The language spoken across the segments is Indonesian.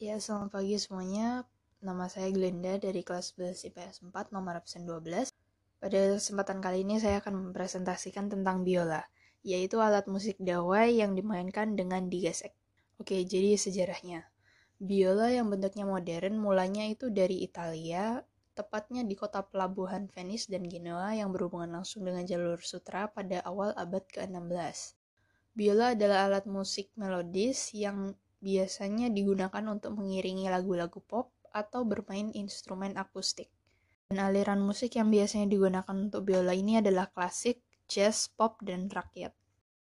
Ya, selamat pagi semuanya. Nama saya Glenda dari kelas 11 IPS 4 nomor absen 12. Pada kesempatan kali ini saya akan mempresentasikan tentang biola, yaitu alat musik dawai yang dimainkan dengan digesek. Oke, jadi sejarahnya. Biola yang bentuknya modern mulanya itu dari Italia, tepatnya di kota pelabuhan Venice dan Genoa yang berhubungan langsung dengan jalur sutra pada awal abad ke-16. Biola adalah alat musik melodis yang biasanya digunakan untuk mengiringi lagu-lagu pop atau bermain instrumen akustik. Dan aliran musik yang biasanya digunakan untuk biola ini adalah klasik, jazz, pop, dan rakyat.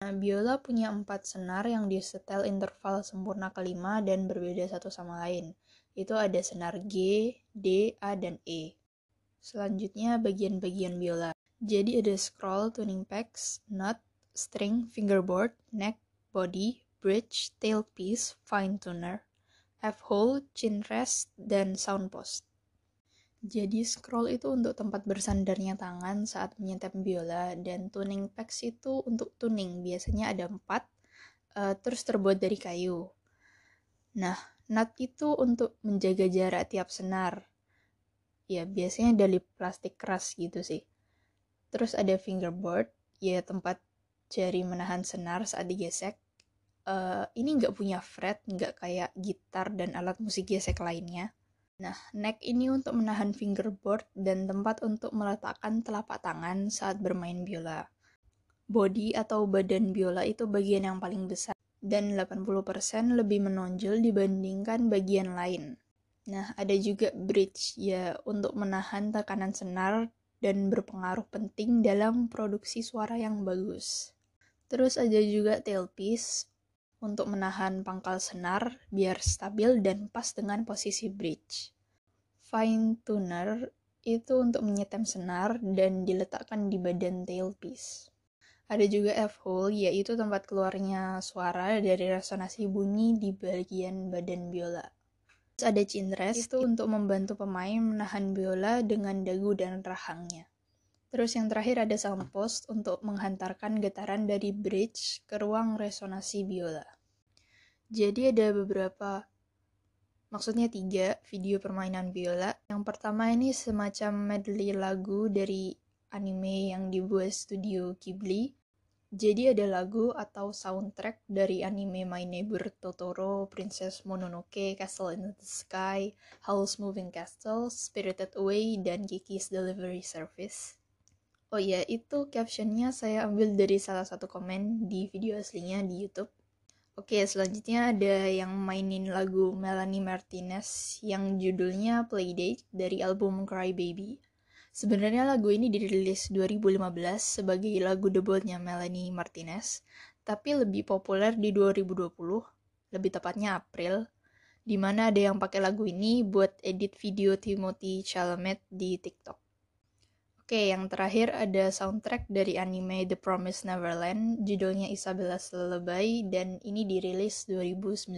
Nah, biola punya empat senar yang disetel interval sempurna kelima dan berbeda satu sama lain. Itu ada senar G, D, A, dan E. Selanjutnya bagian-bagian biola. Jadi ada scroll, tuning pegs, nut, string, fingerboard, neck, body, bridge, tailpiece, fine tuner, F-hole, chin rest, dan sound post. Jadi scroll itu untuk tempat bersandarnya tangan saat menyetem biola dan tuning pegs itu untuk tuning. Biasanya ada empat, uh, terus terbuat dari kayu. Nah, nut itu untuk menjaga jarak tiap senar. Ya, biasanya dari plastik keras gitu sih. Terus ada fingerboard, ya tempat jari menahan senar saat digesek. Uh, ini nggak punya fret, nggak kayak gitar dan alat musik gesek lainnya. Nah, neck ini untuk menahan fingerboard dan tempat untuk meletakkan telapak tangan saat bermain biola. Body atau badan biola itu bagian yang paling besar dan 80% lebih menonjol dibandingkan bagian lain. Nah, ada juga bridge ya untuk menahan tekanan senar dan berpengaruh penting dalam produksi suara yang bagus. Terus ada juga tailpiece untuk menahan pangkal senar biar stabil dan pas dengan posisi bridge. Fine tuner itu untuk menyetem senar dan diletakkan di badan tailpiece. Ada juga F-hole, yaitu tempat keluarnya suara dari resonasi bunyi di bagian badan biola. Terus ada chin rest, itu untuk membantu pemain menahan biola dengan dagu dan rahangnya. Terus yang terakhir ada sound post untuk menghantarkan getaran dari bridge ke ruang resonasi biola. Jadi ada beberapa, maksudnya tiga video permainan biola. Yang pertama ini semacam medley lagu dari anime yang dibuat studio Ghibli. Jadi ada lagu atau soundtrack dari anime My Neighbor Totoro, Princess Mononoke, Castle in the Sky, Howl's Moving Castle, Spirited Away, dan Kiki's Delivery Service. Oh iya, itu captionnya saya ambil dari salah satu komen di video aslinya di YouTube. Oke, selanjutnya ada yang mainin lagu Melanie Martinez yang judulnya Playdate dari album Cry Baby. Sebenarnya lagu ini dirilis 2015 sebagai lagu debutnya Melanie Martinez, tapi lebih populer di 2020, lebih tepatnya April, di mana ada yang pakai lagu ini buat edit video Timothy Chalamet di TikTok. Oke, yang terakhir ada soundtrack dari anime The Promised Neverland, judulnya Isabella's Lullaby, dan ini dirilis 2019.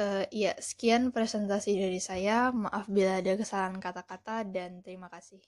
Uh, ya, sekian presentasi dari saya. Maaf bila ada kesalahan kata-kata dan terima kasih.